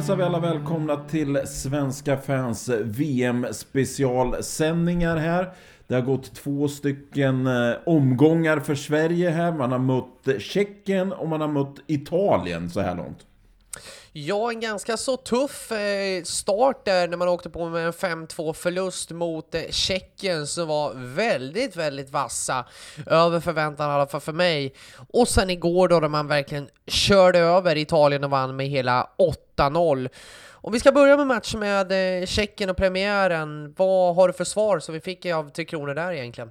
hälsar vi alla välkomna till Svenska fans VM specialsändningar här. Det har gått två stycken eh, omgångar för Sverige här. Man har mött Tjeckien och man har mött Italien så här långt. Ja, en ganska så tuff eh, start där när man åkte på med en 5-2 förlust mot eh, Tjeckien som var väldigt, väldigt vassa. Över förväntan i alla fall för mig. Och sen igår då när man verkligen körde över Italien och vann med hela 8-0. Om vi ska börja med matchen med eh, Tjeckien och premiären, vad har du för svar som vi fick av Tre Kronor där egentligen?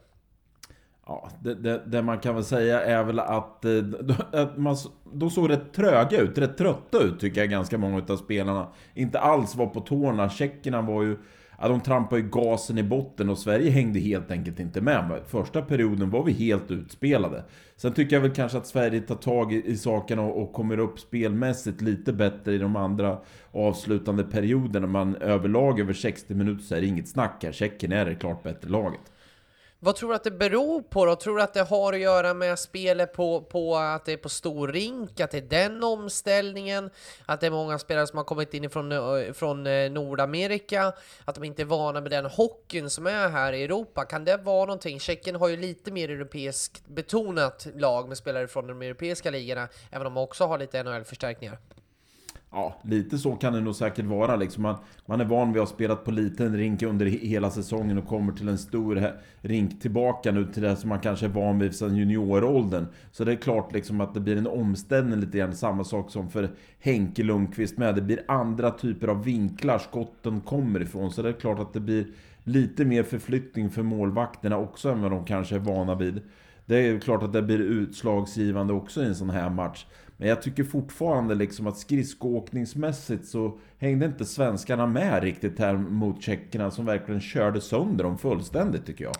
Ja, det, det, det, man kan väl säga är väl att, eh, att man, de såg rätt tröga ut, rätt trötta ut tycker jag ganska många av spelarna. Inte alls var på tårna. Tjeckerna var ju... Ja, de trampade ju gasen i botten och Sverige hängde helt enkelt inte med. Första perioden var vi helt utspelade. Sen tycker jag väl kanske att Sverige tar tag i, i sakerna och, och kommer upp spelmässigt lite bättre i de andra avslutande perioderna. Man överlag över 60 minuter så är det inget snack här. Tjeckien är det klart bättre laget. Vad tror du att det beror på då? Tror du att det har att göra med spelet på, på att det är på stor rink, att det är den omställningen, att det är många spelare som har kommit in från, från Nordamerika, att de inte är vana med den hockeyn som är här i Europa? Kan det vara någonting? Tjeckien har ju lite mer europeiskt betonat lag med spelare från de europeiska ligorna, även om de också har lite NHL-förstärkningar. Ja, lite så kan det nog säkert vara. Liksom man, man är van vid att ha spelat på liten rink under hela säsongen och kommer till en stor rink tillbaka nu till det som man kanske är van vid sedan junioråldern. Så det är klart liksom att det blir en omställning lite grann. Samma sak som för Henke Lundqvist med. Det blir andra typer av vinklar skotten kommer ifrån. Så det är klart att det blir lite mer förflyttning för målvakterna också än vad de kanske är vana vid. Det är klart att det blir utslagsgivande också i en sån här match. Men jag tycker fortfarande liksom att skridskoåkningsmässigt så hängde inte svenskarna med riktigt här mot tjeckerna som verkligen körde sönder dem fullständigt tycker jag.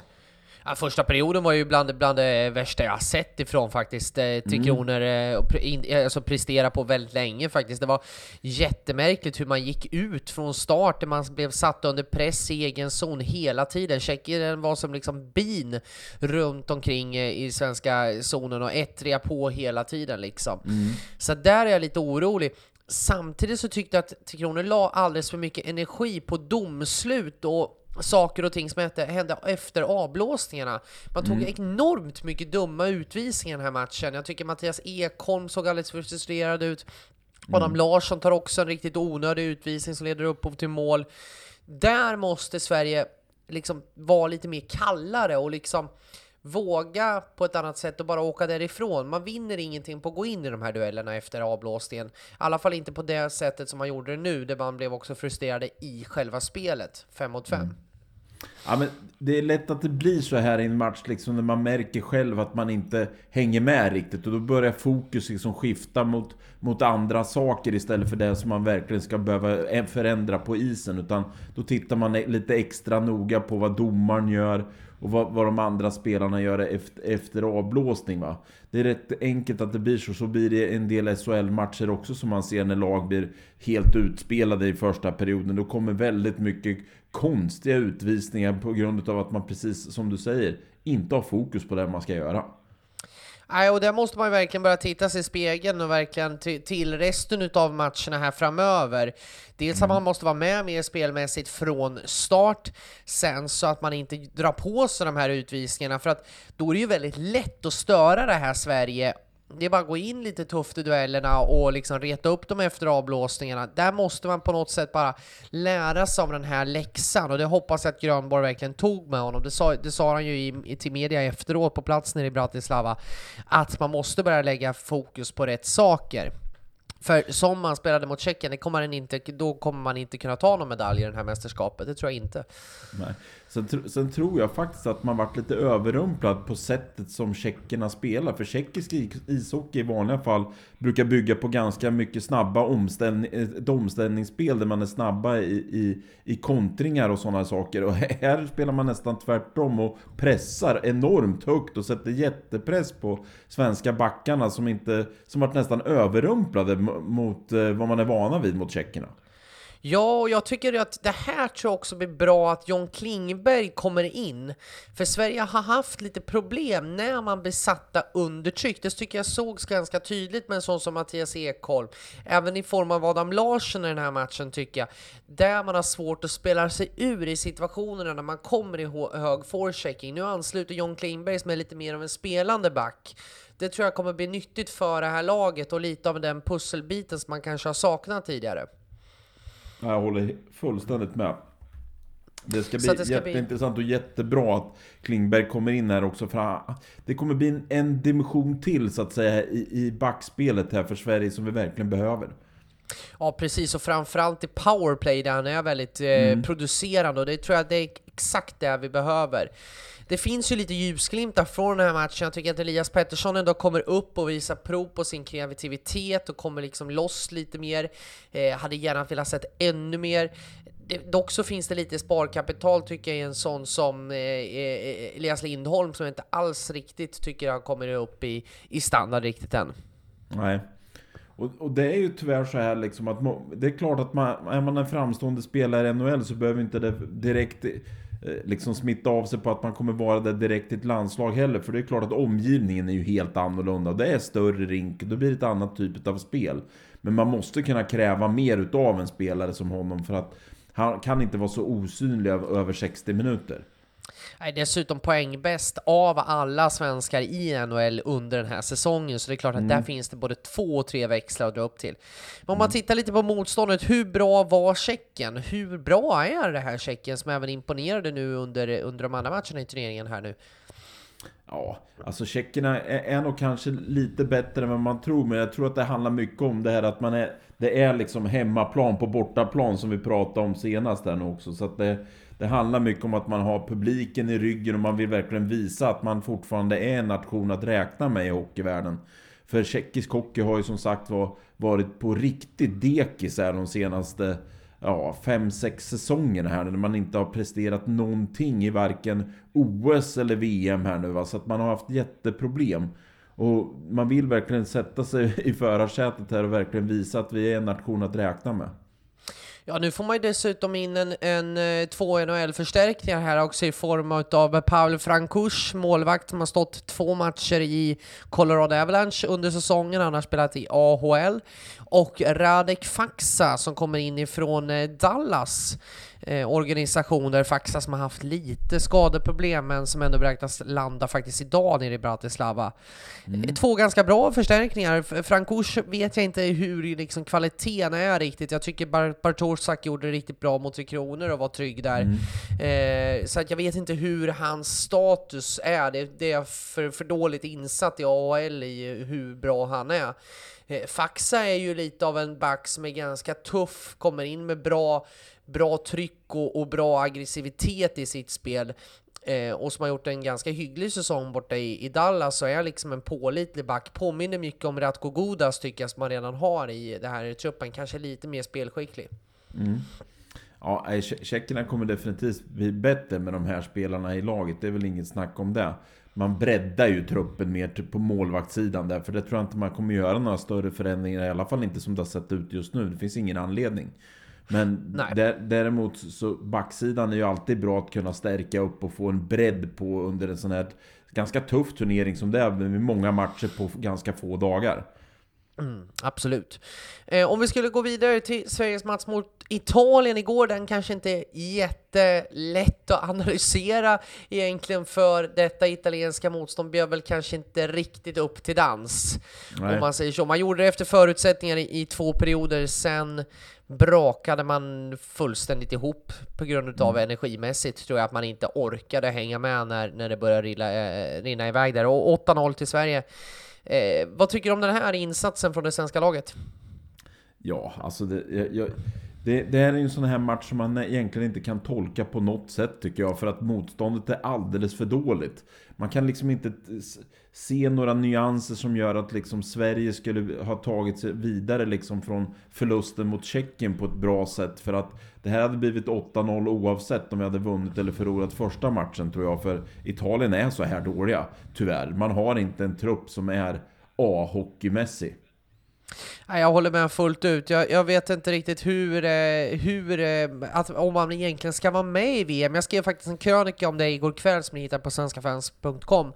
Ja, första perioden var ju bland, bland det värsta jag sett ifrån faktiskt. Eh, Tre mm. Kronor eh, alltså prestera på väldigt länge faktiskt. Det var jättemärkligt hur man gick ut från start, där man blev satt under press i egen zon hela tiden. Tjeckien var som liksom bin runt omkring eh, i svenska zonen och ettria på hela tiden liksom. Mm. Så där är jag lite orolig. Samtidigt så tyckte jag att Tre Kronor la alldeles för mycket energi på domslut och saker och ting som hände efter avblåsningarna. Man tog mm. enormt mycket dumma utvisningar den här matchen. Jag tycker Mattias Ekholm såg alldeles för frustrerad ut. Mm. Adam Larsson tar också en riktigt onödig utvisning som leder upp till mål. Där måste Sverige liksom vara lite mer kallare och liksom våga på ett annat sätt och bara åka därifrån. Man vinner ingenting på att gå in i de här duellerna efter avblåsningen. I alla fall inte på det sättet som man gjorde det nu, där man blev också frustrerade i själva spelet, fem mot fem. Mm. Ja, men det är lätt att det blir så här i en match liksom, när man märker själv att man inte hänger med riktigt. Och då börjar fokus liksom skifta mot, mot andra saker istället för det som man verkligen ska behöva förändra på isen. Utan då tittar man e, lite extra noga på vad domaren gör och vad, vad de andra spelarna gör efter, efter avblåsning. Va? Det är rätt enkelt att det blir så. Så blir det en del SHL-matcher också som man ser när lag blir helt utspelade i första perioden. Då kommer väldigt mycket konstiga utvisningar på grund av att man precis som du säger inte har fokus på det man ska göra. Nej, och där måste man ju verkligen börja titta sig i spegeln och verkligen till resten av matcherna här framöver. Dels att man måste vara med mer spelmässigt från start, sen så att man inte drar på sig de här utvisningarna, för att då är det ju väldigt lätt att störa det här Sverige det är bara att gå in lite tufft i duellerna och liksom reta upp dem efter avblåsningarna. Där måste man på något sätt bara lära sig av den här läxan och det hoppas jag att Grönborg verkligen tog med honom. Det sa, det sa han ju i, till media efteråt på plats nere i Bratislava, att man måste börja lägga fokus på rätt saker. För som man spelade mot Tjeckien, då kommer man inte kunna ta någon medalj i det här mästerskapet. Det tror jag inte. Nej. Sen, sen, tror jag faktiskt att man varit lite överrumplad på sättet som tjeckerna spelar. För tjeckisk ishockey i vanliga fall brukar bygga på ganska mycket snabba omställning, eh, ett omställningsspel där man är snabba i, i, i kontringar och sådana saker. Och här spelar man nästan tvärtom och pressar enormt högt och sätter jättepress på svenska backarna som inte som varit nästan överrumplade mot eh, vad man är vana vid mot tjeckerna. Ja, och jag tycker att det här tror jag också blir bra att John Klingberg kommer in. För Sverige har haft lite problem när man blir satta under tryck. Det tycker jag sågs ganska tydligt med en sån som Mattias Ekholm. Även i form av Adam Larsson i den här matchen tycker jag. Där man har svårt att spela sig ur i situationerna när man kommer i hög forechecking. Nu ansluter John Klingberg som är lite mer av en spelande back. Det tror jag kommer bli nyttigt för det här laget och lite av den pusselbiten som man kanske har saknat tidigare. Jag håller fullständigt med. Det ska bli det ska jätteintressant bli... och jättebra att Klingberg kommer in här också. För det kommer bli en, en dimension till så att säga i, i backspelet här för Sverige som vi verkligen behöver. Ja precis, och framförallt i powerplay där han är väldigt eh, mm. producerande och det tror jag det är exakt det vi behöver. Det finns ju lite ljusglimtar från den här matchen. Jag tycker att Elias Pettersson ändå kommer upp och visar prov på sin kreativitet och kommer liksom loss lite mer. Eh, hade gärna velat sett ännu mer. Det, dock så finns det lite sparkapital tycker jag i en sån som eh, eh Elias Lindholm som inte alls riktigt tycker han kommer upp i, i standard riktigt än. Nej. Och, och, det är ju tyvärr så här liksom att det är klart att man, är man en framstående spelare i NHL så behöver inte det direkt Eh, liksom smitta av sig på att man kommer vara där direkt i ett landslag heller. För det är klart att omgivningen är ju helt annorlunda. Det är större rink, då blir det ett annat typ av spel. Men man måste kunna kräva mer utav en spelare som honom för att han kan inte vara så osynlig över 60 minuter är dessutom poängbäst av alla svenskar i NHL under den här säsongen, så det är klart att mm. där finns det både två och tre växlar att dra upp till. Men om man mm. tittar lite på motståndet, hur bra var Tjeckien? Hur bra är det här Tjeckien som även imponerade nu under, under de andra matcherna i turneringen här nu? Ja, alltså tjeckerna är, är nog kanske lite bättre än vad man tror, men jag tror att det handlar mycket om det här att man är... Det är liksom hemmaplan på bortaplan som vi pratade om senast där nu också, så att det det handlar mycket om att man har publiken i ryggen och man vill verkligen visa att man fortfarande är en nation att räkna med i hockeyvärlden. För tjeckisk hockey har ju som sagt var varit på riktigt dekis här de senaste ja, fem, sex säsongerna här när man inte har presterat någonting i varken OS eller VM här nu va? Så att man har haft jätteproblem. Och man vill verkligen sätta sig i förarsätet här och verkligen visa att vi är en nation att räkna med. Ja, nu får man ju dessutom in en, en eh, två NHL-förstärkningar här också i form av Paul Frankush, målvakt som har stått två matcher i Colorado Avalanche under säsongen, han har spelat i AHL, och Radek Faxa som kommer in ifrån eh, Dallas eh, organisation där Faxa som har haft lite skadeproblem men som ändå beräknas landa faktiskt idag nere i Bratislava. Mm. Eh, två ganska bra förstärkningar. Frankouch vet jag inte hur liksom, kvaliteten är riktigt. Jag tycker Bartoszak gjorde det riktigt bra mot Tre Kronor och var trygg där. Mm. Eh, så att jag vet inte hur hans status är. Det, det är för, för dåligt insatt i AHL i hur bra han är. Eh, Faxa är ju lite av en back som är ganska tuff, kommer in med bra bra tryck och, och bra aggressivitet i sitt spel eh, och som har gjort en ganska hygglig säsong borta i, i Dallas så är liksom en pålitlig back. Påminner mycket om Ratko Godas tycker jag som man redan har i det här truppen, kanske lite mer spelskicklig. Mm. Ja, tjeckerna kommer definitivt bli bättre med de här spelarna i laget, det är väl inget snack om det. Man breddar ju truppen mer på målvaktssidan där, för det tror jag inte man kommer göra några större förändringar, i alla fall inte som det har sett ut just nu. Det finns ingen anledning. Men däremot så backsidan är ju alltid bra att kunna stärka upp och få en bredd på under en sån här ganska tuff turnering som det är med många matcher på ganska få dagar. Mm, absolut. Eh, om vi skulle gå vidare till Sveriges match mot Italien igår, den kanske inte är jättelätt att analysera egentligen för detta italienska motstånd bjöd väl kanske inte riktigt upp till dans. Nej. Om man säger så. Man gjorde det efter förutsättningar i, i två perioder, sen brakade man fullständigt ihop på grund av mm. energimässigt tror jag att man inte orkade hänga med när, när det började rilla, eh, rinna iväg där. Och 8-0 till Sverige. Eh, vad tycker du om den här insatsen från det svenska laget? Ja, alltså det, jag, det, det är en sån här match som man egentligen inte kan tolka på något sätt tycker jag. För att motståndet är alldeles för dåligt. Man kan liksom inte se några nyanser som gör att liksom Sverige skulle ha tagit sig vidare liksom från förlusten mot Tjeckien på ett bra sätt. För att det här hade blivit 8-0 oavsett om vi hade vunnit eller förlorat första matchen tror jag. För Italien är så här dåliga, tyvärr. Man har inte en trupp som är A-hockeymässig. Jag håller med fullt ut. Jag, jag vet inte riktigt hur, eh, hur eh, att, om man egentligen ska vara med i VM. Jag skrev faktiskt en krönika om det igår kväll som ni hittar på svenskafans.com.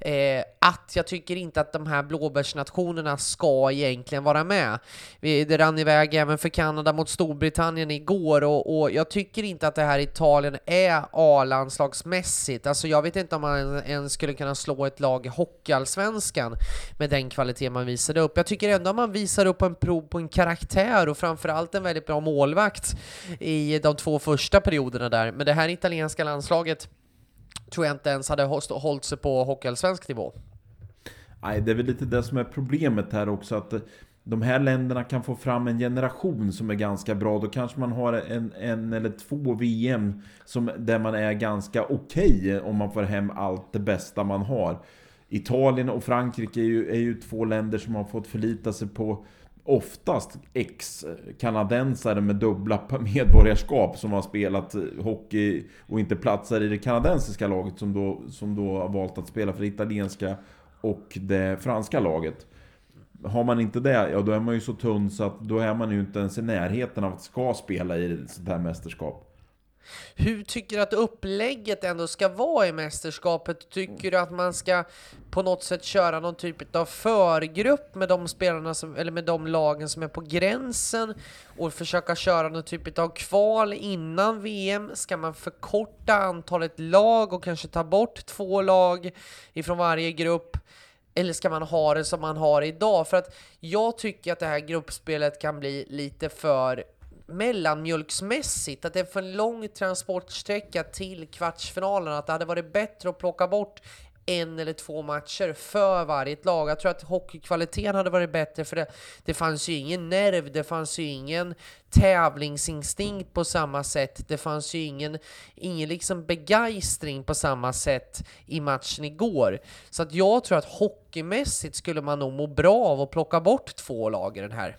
Eh, att jag tycker inte att de här blåbärsnationerna ska egentligen vara med. Det rann iväg även för Kanada mot Storbritannien igår och, och jag tycker inte att det här Italien är A-landslagsmässigt. Alltså jag vet inte om man ens skulle kunna slå ett lag i Hockeyallsvenskan med den kvalitet man visade upp. Jag tycker ändå man visar upp en prov på en karaktär och framförallt en väldigt bra målvakt i de två första perioderna där. Men det här italienska landslaget tror jag inte ens hade hållit sig på hockeyallsvensk nivå. Nej, det är väl lite det som är problemet här också att eh, de här länderna kan få fram en generation som är ganska bra. Då kanske man har en, en eller två VM som, där man är ganska okej okay om man får hem allt det bästa man har. Italien och Frankrike är ju, är ju två länder som har fått förlita sig på oftast ex-kanadensare med dubbla medborgarskap som har spelat eh, hockey och inte platsar i det kanadensiska laget som då, som då har valt att spela för det italienska och det franska laget. Har man inte det, ja då är man ju så tunn så att då är man ju inte ens i närheten av att ska spela i ett sånt här mästerskap. Hur tycker du att upplägget ändå ska vara i mästerskapet? Tycker du att man ska på något sätt köra någon typ av förgrupp med de spelarna som, eller med de lagen som är på gränsen och försöka köra någon typ av kval innan VM? Ska man förkorta antalet lag och kanske ta bort två lag ifrån varje grupp? Eller ska man ha det som man har idag? För att jag tycker att det här gruppspelet kan bli lite för mellanmjölksmässigt, att det är för lång transportsträcka till kvartsfinalen, att det hade varit bättre att plocka bort en eller två matcher för varje lag. Jag tror att hockeykvaliteten hade varit bättre för det, det fanns ju ingen nerv, det fanns ju ingen tävlingsinstinkt på samma sätt, det fanns ju ingen, ingen liksom begeistring på samma sätt i matchen igår. Så att jag tror att hockeymässigt skulle man nog må bra av att plocka bort två lag i den här.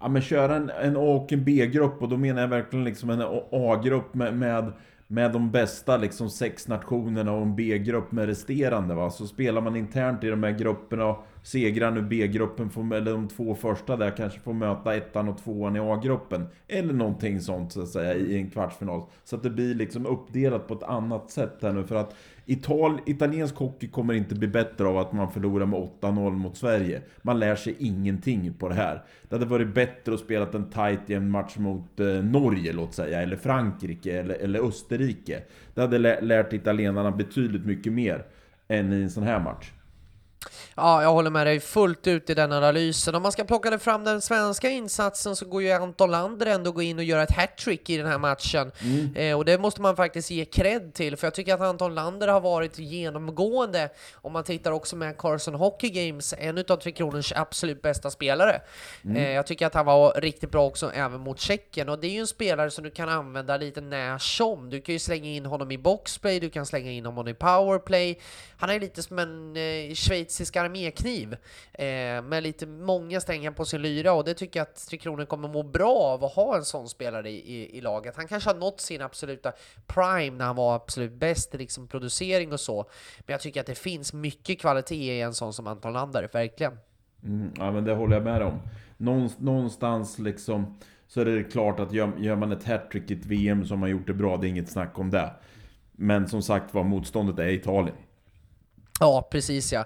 Ja men köra en, en A och en B-grupp och då menar jag verkligen liksom en A-grupp med, med, med de bästa liksom sex nationerna och en B-grupp med resterande va. Så spelar man internt i de här grupperna och segrar nu B-gruppen, eller de två första där kanske får möta ettan och tvåan i A-gruppen. Eller någonting sånt så att säga i en kvartsfinal. Så att det blir liksom uppdelat på ett annat sätt här nu för att Ital italiensk hockey kommer inte bli bättre av att man förlorar med 8-0 mot Sverige. Man lär sig ingenting på det här. Det hade varit bättre att spela en tight i en match mot eh, Norge, låt säga, eller Frankrike, eller, eller Österrike. Det hade lärt italienarna betydligt mycket mer än i en sån här match. Ja, jag håller med dig fullt ut i den analysen. Om man ska plocka fram den svenska insatsen så går ju Anton Lander ändå gå in och göra ett hattrick i den här matchen. Mm. Eh, och det måste man faktiskt ge cred till, för jag tycker att Anton Lander har varit genomgående, om man tittar också med Carson Hockey Games, en utav Tre Kronors absolut bästa spelare. Mm. Eh, jag tycker att han var riktigt bra också även mot Tjeckien, och det är ju en spelare som du kan använda lite när som. Du kan ju slänga in honom i boxplay, du kan slänga in honom i powerplay. Han är lite som en eh, schweizisk armékniv eh, med lite många strängar på sin lyra och det tycker jag att Tre Kronor kommer må bra av att ha en sån spelare i, i, i, laget. Han kanske har nått sin absoluta prime när han var absolut bäst i liksom producering och så, men jag tycker att det finns mycket kvalitet i en sån som Anton Lander, verkligen. Mm, ja men det håller jag med om. Någonstans liksom så är det klart att gör, gör man ett hattrick i ett VM som har gjort det bra, det är inget snack om det. Men som sagt var, motståndet är Italien. Ja, precis ja.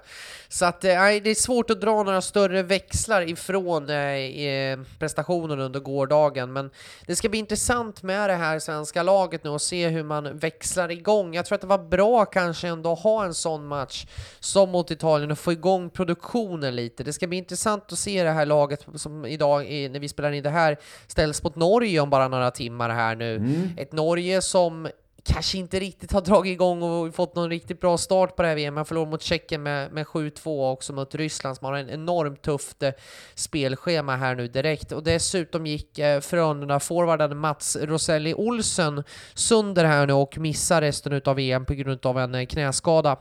Så att, eh, det är svårt att dra några större växlar ifrån eh, prestationen under gårdagen, men det ska bli intressant med det här svenska laget nu och se hur man växlar igång. Jag tror att det var bra kanske ändå att ha en sån match som mot Italien och få igång produktionen lite. Det ska bli intressant att se det här laget som idag, när vi spelar in det här, ställs mot Norge om bara några timmar här nu. Mm. Ett Norge som kanske inte riktigt har dragit igång och fått någon riktigt bra start på det här VM. Man förlorade mot Tjeckien med, med 7-2 också mot Ryssland som har en enormt tufft eh, spelschema här nu direkt. Och dessutom gick eh, Frölunda-forwarden Mats Roselli Olsen sönder här nu och missar resten av VM på grund av en eh, knäskada.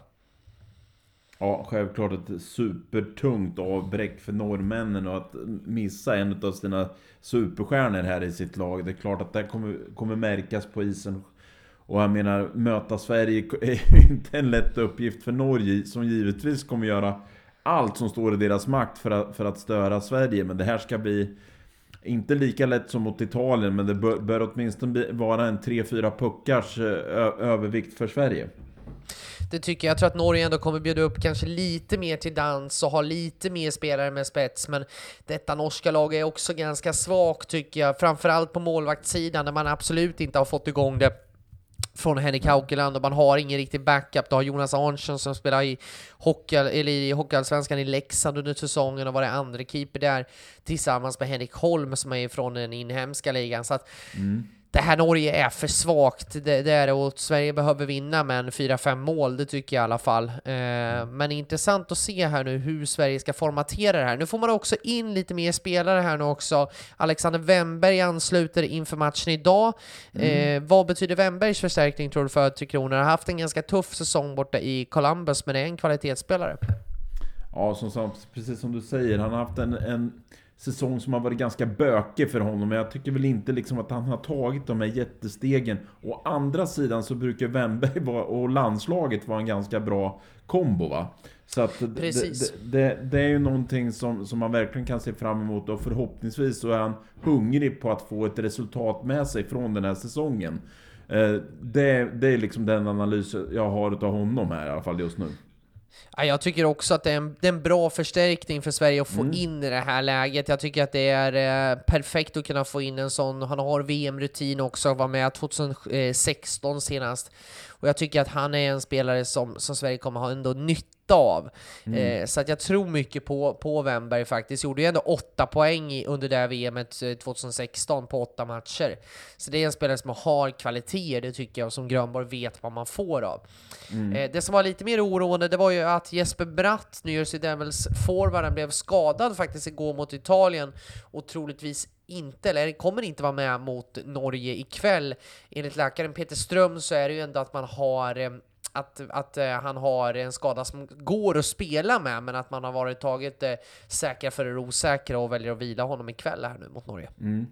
Ja, självklart ett supertungt avbräck för norrmännen och att missa en av sina superstjärnor här i sitt lag. Det är klart att det kommer, kommer märkas på isen och jag menar, möta Sverige är ju inte en lätt uppgift för Norge, som givetvis kommer göra allt som står i deras makt för att, för att störa Sverige. Men det här ska bli inte lika lätt som mot Italien, men det bör, bör åtminstone vara en 3-4 puckars övervikt för Sverige. Det tycker jag. Jag tror att Norge ändå kommer bjuda upp kanske lite mer till dans och ha lite mer spelare med spets, men detta norska lag är också ganska svagt tycker jag, framförallt på målvaktssidan där man absolut inte har fått igång det från Henrik Haukeland och man har ingen riktig backup. Du har Jonas Arnsson som spelar i, hockey, eller i Hockeyallsvenskan i Leksand under säsongen och var det andra keeper där tillsammans med Henrik Holm som är från den inhemska ligan. Så att mm det här Norge är för svagt, det, det är det, och Sverige behöver vinna med en 4-5 mål, det tycker jag i alla fall. Eh, men intressant att se här nu hur Sverige ska formatera det här. Nu får man också in lite mer spelare här nu också. Alexander Wemberg ansluter inför matchen idag. Mm. Eh, vad betyder Wembergs förstärkning tror du för Tre Kronor? Har haft en ganska tuff säsong borta i Columbus, men är en kvalitetsspelare. Ja, som, precis som du säger, han har haft en, en säsong som har varit ganska bökig för honom. Men jag tycker väl inte liksom att han har tagit de här jättestegen. Å andra sidan så brukar Wemberg och landslaget vara en ganska bra kombo va. Så att det, det, det, det, är ju någonting som, som man verkligen kan se fram emot och förhoppningsvis så är han hungrig på att få ett resultat med sig från den här säsongen. Eh, det, det är liksom den analys jag har av honom här i alla fall just nu. Ja, jag tycker också att det är, en, det är en bra förstärkning för Sverige att få mm. in i det här läget. Jag tycker att det är eh, perfekt att kunna få in en sån. Han har VM-rutin också, var med 2016 senast. Och jag tycker att han är en spelare som, som Sverige kommer ha ändå nytta av. Mm. Eh, så att jag tror mycket på, på Wemberg faktiskt. Gjorde ju ändå åtta poäng i, under det här VMet 2016 på åtta matcher. Så det är en spelare som har kvaliteter, det tycker jag, och som Grönborg vet vad man får av. Mm. Eh, det som var lite mer oroande, det var ju att Jesper Bratt, New Jersey Devils forwarden, blev skadad faktiskt igår mot Italien och troligtvis inte, eller kommer inte vara med mot Norge ikväll. Enligt läkaren Peter Ström så är det ju ändå att man har eh, att, att eh, han har en skada som går att spela med, men att man har varit tagit uh, säkra för det osäkra och väljer att vila honom ikväll här nu mot Norge. Mm.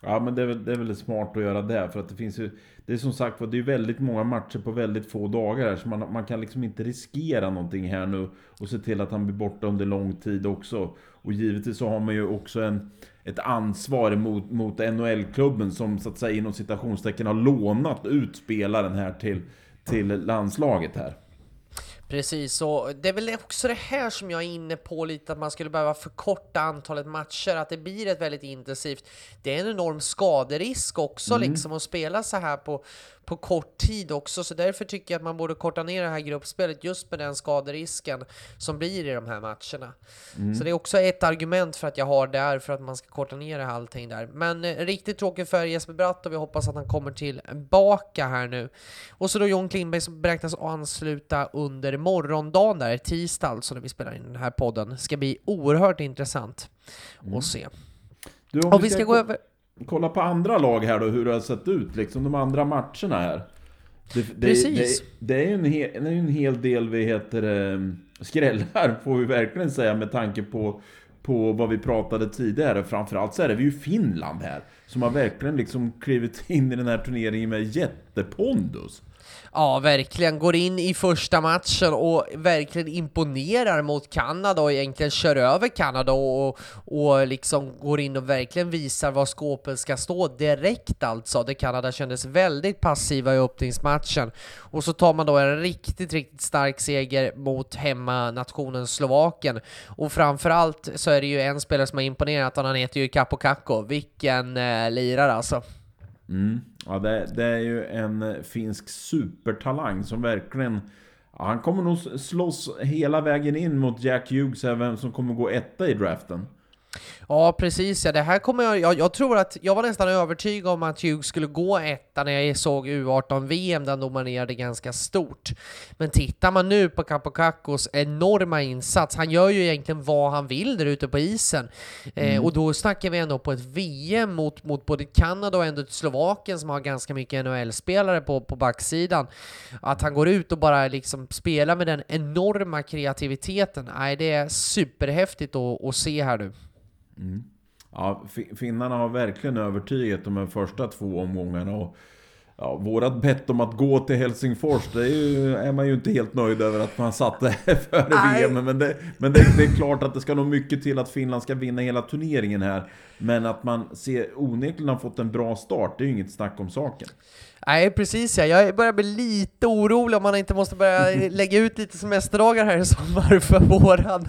Ja men det är, väl, det är väl smart att göra det för att det finns ju Det är som sagt det är väldigt många matcher på väldigt få dagar här, så man, man kan liksom inte riskera någonting här nu och se till att han blir borta under lång tid också. Och givetvis så har man ju också en ett ansvar mot, mot NHL-klubben som så att säga inom citationstecken har lånat ut spelaren här till, till landslaget här. Precis, och det är väl också det här som jag är inne på lite, att man skulle behöva förkorta antalet matcher, att det blir ett väldigt intensivt. Det är en enorm skaderisk också mm. liksom att spela så här på, på kort tid också, så därför tycker jag att man borde korta ner det här gruppspelet just med den skaderisken som blir i de här matcherna. Mm. Så det är också ett argument för att jag har där, för att man ska korta ner det här allting där. Men eh, riktigt tråkigt för Jesper Bratt och vi hoppas att han kommer tillbaka här nu. Och så då John Klingberg som beräknas ansluta under morgondagen där, tisdag alltså, när vi spelar in den här podden. Ska bli oerhört intressant mm. att se. Du, om och vi ska, ska gå över kolla på andra lag här då, hur det har sett ut, liksom de andra matcherna här. Det, det, Precis. Det, det, är ju en, hel, det är en hel del, vi heter skrällar, får vi verkligen säga, med tanke på, på vad vi pratade tidigare. Framförallt så är det ju Finland här, som har verkligen liksom klivit in i den här turneringen med jättepondus. Ja, verkligen. Går in i första matchen och verkligen imponerar mot Kanada och egentligen kör över Kanada och, och liksom går in och verkligen visar var skåpen ska stå direkt alltså. Det Kanada kändes väldigt passiva i öppningsmatchen. Och så tar man då en riktigt, riktigt stark seger mot hemmanationen Slovakien. Och framförallt så är det ju en spelare som har imponerat och han heter ju Capo Kakko. Vilken eh, lirare alltså. Mm. Ja, det, det, är ju en finsk supertalang som verkligen... Ja, han kommer nog slåss hela vägen in mot Jack Hughes, vem som kommer gå etta i draften. Ja, precis ja. Det här kommer jag, jag, jag, tror att jag var nästan övertygad om att Hughes skulle gå etta när jag såg U18-VM där han dominerade ganska stort. Men tittar man nu på Kapokakos enorma insats, han gör ju egentligen vad han vill där ute på isen. Eh, mm. Eh, och då snackar vi ändå på ett VM mot, mot både Kanada och ändå Slovakien som har ganska mycket NHL-spelare på, på backsidan. Att han går ut och bara liksom spelar med den enorma kreativiteten, nej det är superhäftigt att, att se här nu. Mm. Ja, finnarna har verkligen övertygat de här första två omgångarna. Och Ja, vårat bett om att gå till Helsingfors, det är, ju, är man ju inte helt nöjd över att man satte före VM. Men, det, men det, det, är klart att det ska nog mycket till att Finland ska vinna hela turneringen här. Men att man ser onekligen har fått en bra start, det är ju inget snack om saken. Nej, precis ja. Jag börjar bli lite orolig om man inte måste börja lägga ut lite semesterdagar här i sommar för våran,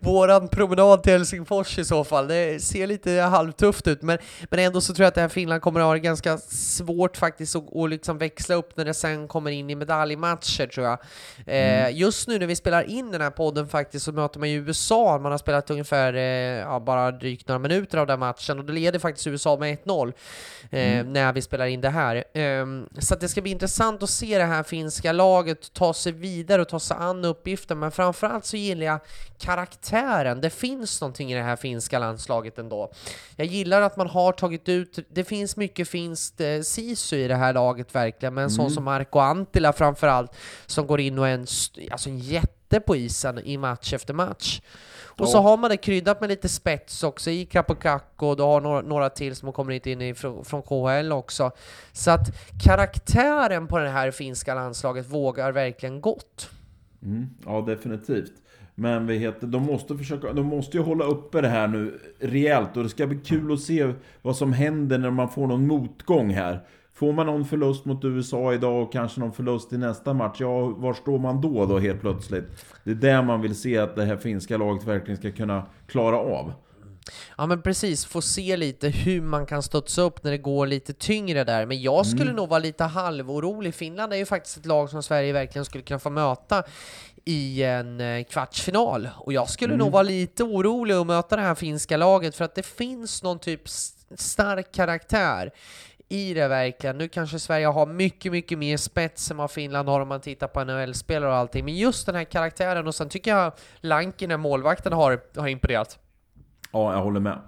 våran promenad till Helsingfors i så fall. Det ser lite halvtufft ut, men, men ändå så tror jag att det här Finland kommer att ha det ganska svårt faktiskt att, att liksom växla upp när det sen kommer in i medaljmatcher tror jag. Eh, mm. just nu när vi spelar in den här podden faktiskt så möter man ju USA, man har spelat ungefär eh, ja, bara drygt några minuter av den matchen och då leder faktiskt USA med 1-0 eh, mm. när vi spelar in det här. Så det ska bli intressant att se det här finska laget ta sig vidare och ta sig an uppgiften, men framförallt så gillar jag karaktären. Det finns någonting i det här finska landslaget ändå. Jag gillar att man har tagit ut, det finns mycket finskt eh, sisu i det här laget verkligen, men en mm. sån som Marco Antila framförallt, som går in och är en, alltså en jätte på isen i match efter match. Och så har man det kryddat med lite spets också i Kapokakko, och du har några, några till som kommer hit in i, från, från KHL också. Så att karaktären på det här finska landslaget vågar verkligen gott. Mm, ja, definitivt. Men vi heter, de måste försöka, de måste ju hålla uppe det här nu rejält och det ska bli kul att se vad som händer när man får någon motgång här. Får man någon förlust mot USA idag och kanske någon förlust i nästa match, ja, var står man då då helt plötsligt? Det är där man vill se att det här finska laget verkligen ska kunna klara av. Ja men precis, få se lite hur man kan studsa upp när det går lite tyngre där. Men jag skulle mm. nog vara lite halvorolig. Finland är ju faktiskt ett lag som Sverige verkligen skulle kunna få möta i en eh, kvartsfinal. Och jag skulle mm. nog vara lite orolig att möta det här finska laget för att det finns någon typ stark karaktär i det verkligen. Nu kanske Sverige har mycket, mycket mer spets än vad Finland har om man tittar på NHL-spelare och allting, men just den här karaktären och sen tycker jag Lankinen, målvakten, har, har imponerat. Ja, jag håller med.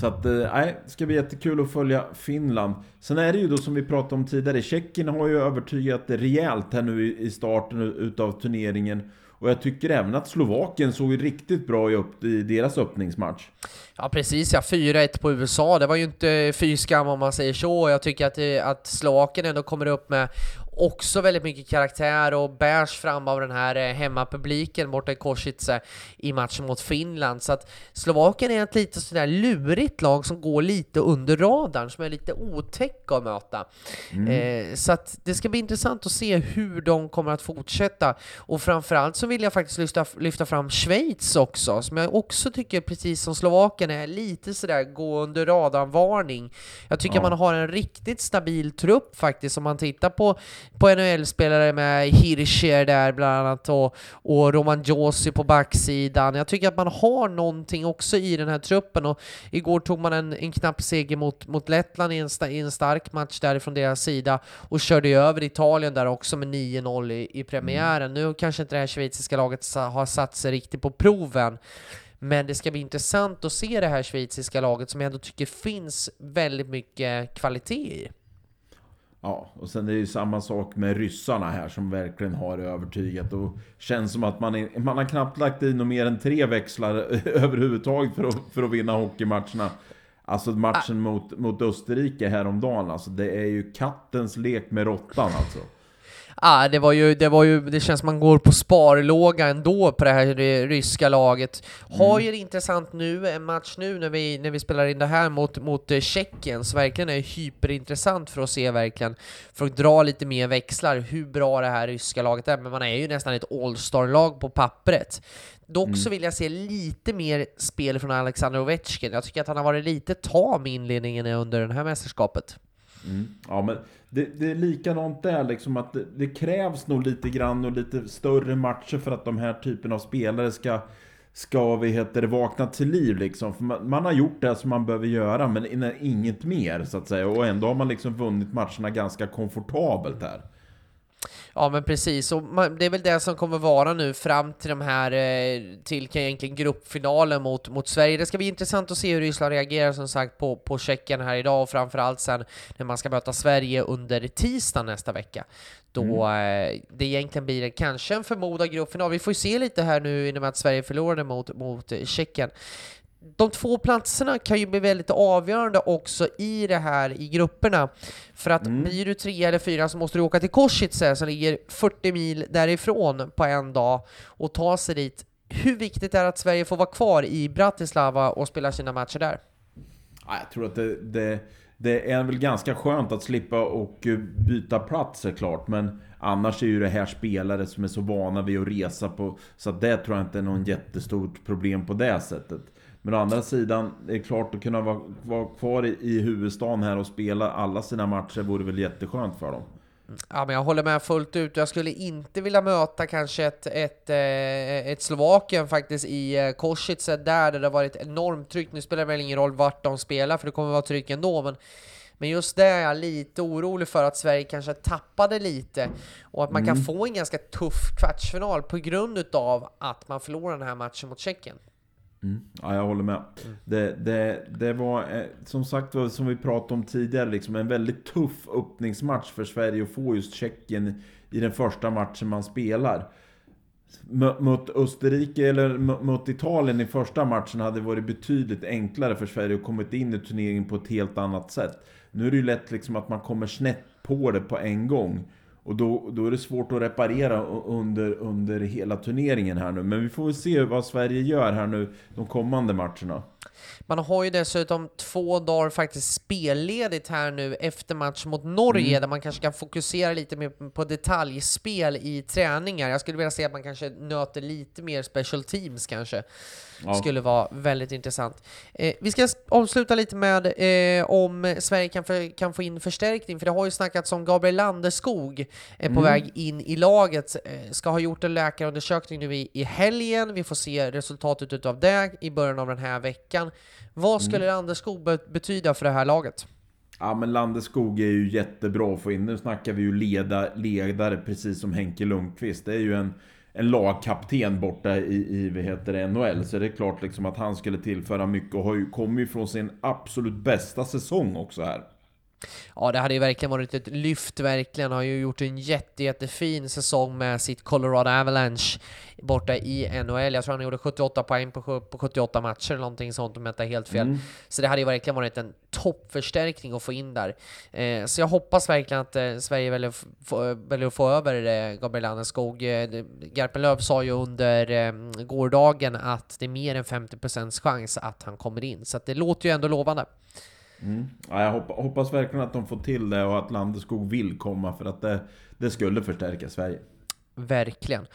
Så att, eh, nej, det ska bli jättekul att följa Finland. Sen är det ju då som vi pratade om tidigare, Tjeckien har ju övertygat rejält här nu i starten utav turneringen. Och jag tycker även att Slovakien såg riktigt bra ut i deras öppningsmatch. Ja precis ja, 4-1 på USA, det var ju inte fy skam om man säger så. Jag tycker att, eh, att Slovakien ändå kommer upp med också väldigt mycket karaktär och bärs fram av den här eh, hemmapubliken borta i Košice i matchen mot Finland. Så att Slovakien är ett lite sådär lurigt lag som går lite under radarn, som är lite otäck att möta. Mm. Eh, så att det ska bli intressant att se hur de kommer att fortsätta. Och framförallt så vill jag faktiskt lyfta, lyfta fram Schweiz också, som jag också tycker, precis som Slovakien, är lite sådär gå under radarn-varning. Jag tycker ja. man har en riktigt stabil trupp faktiskt, om man tittar på på NHL-spelare med Hirscher där bland annat och, och Roman Josi på backsidan. Jag tycker att man har någonting också i den här truppen och igår tog man en, en knapp seger mot, mot Lettland i en, i en stark match därifrån deras sida och körde över Italien där också med 9-0 i, i premiären. Mm. Nu kanske inte det här schweiziska laget har satt sig riktigt på proven. Men det ska bli intressant att se det här schweiziska laget som jag ändå tycker finns väldigt mycket kvalitet i. Ja, och sen är det ju samma sak med ryssarna här som verkligen har övertygat och känns som att man, är, man har knappt lagt något mer än tre växlar överhuvudtaget för att, för att vinna hockeymatcherna. Alltså matchen mot, mot Österrike häromdagen, alltså det är ju kattens lek med råttan alltså. Ah, det var ju, det var ju, det känns som man går på sparlåga ändå på det här ryska laget. Har mm. ju det intressant nu, en match nu när vi, när vi spelar in det här mot, mot eh, Tjeckien, så verkligen är hyperintressant för att se verkligen, för att dra lite mer växlar, hur bra det här ryska laget är, men man är ju nästan ett All-star-lag på pappret. Dock mm. så vill jag se lite mer spel från Alexander Ovechkin. Jag tycker att han har varit lite tam i inledningen under det här mästerskapet. Mm. Ja, men det, det, är likadant där, liksom att det, det, krävs nog lite grann och lite större matcher för att de här typen av spelare ska ska vi heter det, vakna till liv liksom. För man, man, har gjort det som man behöver göra, men inget mer så att säga. Och ändå har man liksom vunnit matcherna ganska komfortabelt här. Ja men precis, och det är väl det som kommer vara nu fram till de här, eh, till egentligen gruppfinalen mot, mot Sverige. Det ska bli intressant att se hur Ryssland reagerar som sagt på, på Tjeckien här idag och framförallt sen när man ska möta Sverige under tisdag nästa vecka. Då mm. Eh, det egentligen blir kanske en förmodad gruppfinal. Vi får ju se lite här nu i och med att Sverige förlorade mot, mot Tjeckien de två platserna kan ju bli väldigt avgörande också i det här i grupperna. För att mm. blir du tre eller fyra så måste du åka till Košice som ligger 40 mil därifrån på en dag och ta sig dit. Hur viktigt är det att Sverige får vara kvar i Bratislava och spela sina matcher där? Jag tror att det, det, det är väl ganska skönt att slippa och byta plats såklart, men annars är ju det här spelare som är så vana vid att resa på, så att det tror jag inte är någon jättestort problem på det sättet. Men å andra sidan, det är klart att kunna vara, vara kvar i, i huvudstaden här och spela alla sina matcher vore väl jätteskönt för dem. Ja, men jag håller med fullt ut. Jag skulle inte vilja möta kanske ett, ett, eh, ett Slovakien faktiskt i eh, Košice där, där det har varit enormt tryck. Nu spelar det väl ingen roll vart de spelar, för det kommer vara tryck ändå, men men just det är jag lite orolig för att Sverige kanske tappade lite och att man mm. kan få en ganska tuff kvartsfinal på grund utav att man förlorar den här matchen mot Tjeckien. Mm. Ja, jag håller med. Mm. Det, det, det var eh, som sagt som vi pratade om tidigare, liksom en väldigt tuff öppningsmatch för Sverige att få just Tjeckien i den första matchen man spelar. Mot Österrike eller mot Italien i första matchen hade det varit betydligt enklare för Sverige att komma in i turneringen på ett helt annat sätt. Nu är det ju lätt liksom att man kommer snett på det på en gång. Och då, då är det svårt att reparera under, under hela turneringen här nu. Men vi får väl se vad Sverige gör här nu de kommande matcherna. Man har ju dessutom två dagar faktiskt spelledigt här nu efter match mot Norge, mm. där man kanske kan fokusera lite mer på detaljspel i träningar. Jag skulle vilja se att man kanske nöter lite mer special teams kanske. Ja. Skulle vara väldigt intressant. Eh, vi ska avsluta lite med eh, om Sverige kan, för, kan få in förstärkning, för det har ju snackats om Gabriel Landeskog är på mm. väg in i laget. Eh, ska ha gjort en läkarundersökning nu i, i helgen. Vi får se resultatet av det i början av den här veckan. Vad skulle mm. Landeskog be betyda för det här laget? Ja men Landeskog är ju jättebra att få in. Nu snackar vi ju leda, ledare precis som Henke Lundqvist. Det är ju en en lagkapten borta i, i vad heter det, NHL. Så det är klart liksom att han skulle tillföra mycket och har ju kommit från sin absolut bästa säsong också här. Ja, det hade ju verkligen varit ett lyft, verkligen. Har ju gjort en jätte, jättefin säsong med sitt Colorado Avalanche borta i NHL. Jag tror han gjorde 78 poäng på, på 78 matcher eller någonting sånt om jag inte är helt fel. Mm. Så det hade ju verkligen varit en toppförstärkning att få in där. Eh, så jag hoppas verkligen att eh, Sverige väljer, väljer att få över eh, Gabriel Landeskog. Eh, Garpenlöv sa ju under eh, gårdagen att det är mer än 50% chans att han kommer in, så det låter ju ändå lovande. Mm. Ja, jag hoppas verkligen att de får till det och att Landeskog vill komma för att det, det skulle förstärka Sverige. Verkligen.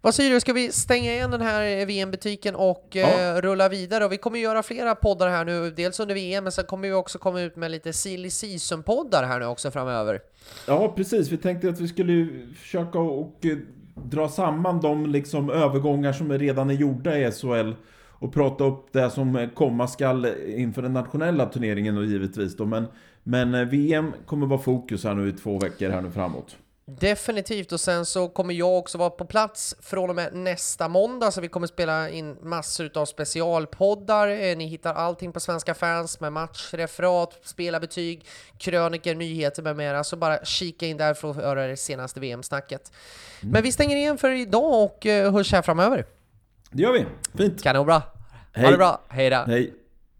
Vad säger du, ska vi stänga igen den här VM-butiken och ja. eh, rulla vidare? Och vi kommer göra flera poddar här nu, dels under VM, men sen kommer vi också komma ut med lite silly season-poddar här nu också framöver. Ja, precis. Vi tänkte att vi skulle försöka och eh, dra samman de liksom övergångar som redan är gjorda i SHL och prata upp det som komma skall inför den nationella turneringen då givetvis då. Men, men eh, VM kommer vara fokus här nu i två veckor här nu framåt. Definitivt, och sen så kommer jag också vara på plats från och med nästa måndag, så vi kommer spela in massor av specialpoddar. Eh, ni hittar allting på Svenska fans med matchreferat, spelarbetyg, kröniker, nyheter med mera, så bara kika in där för att höra det senaste VM-snacket. Mm. Men vi stänger igen för idag och eh, hörs här framöver. Det gör vi. Fint. Kanonbra. Hej. Ha det bra. Hej då. Hej.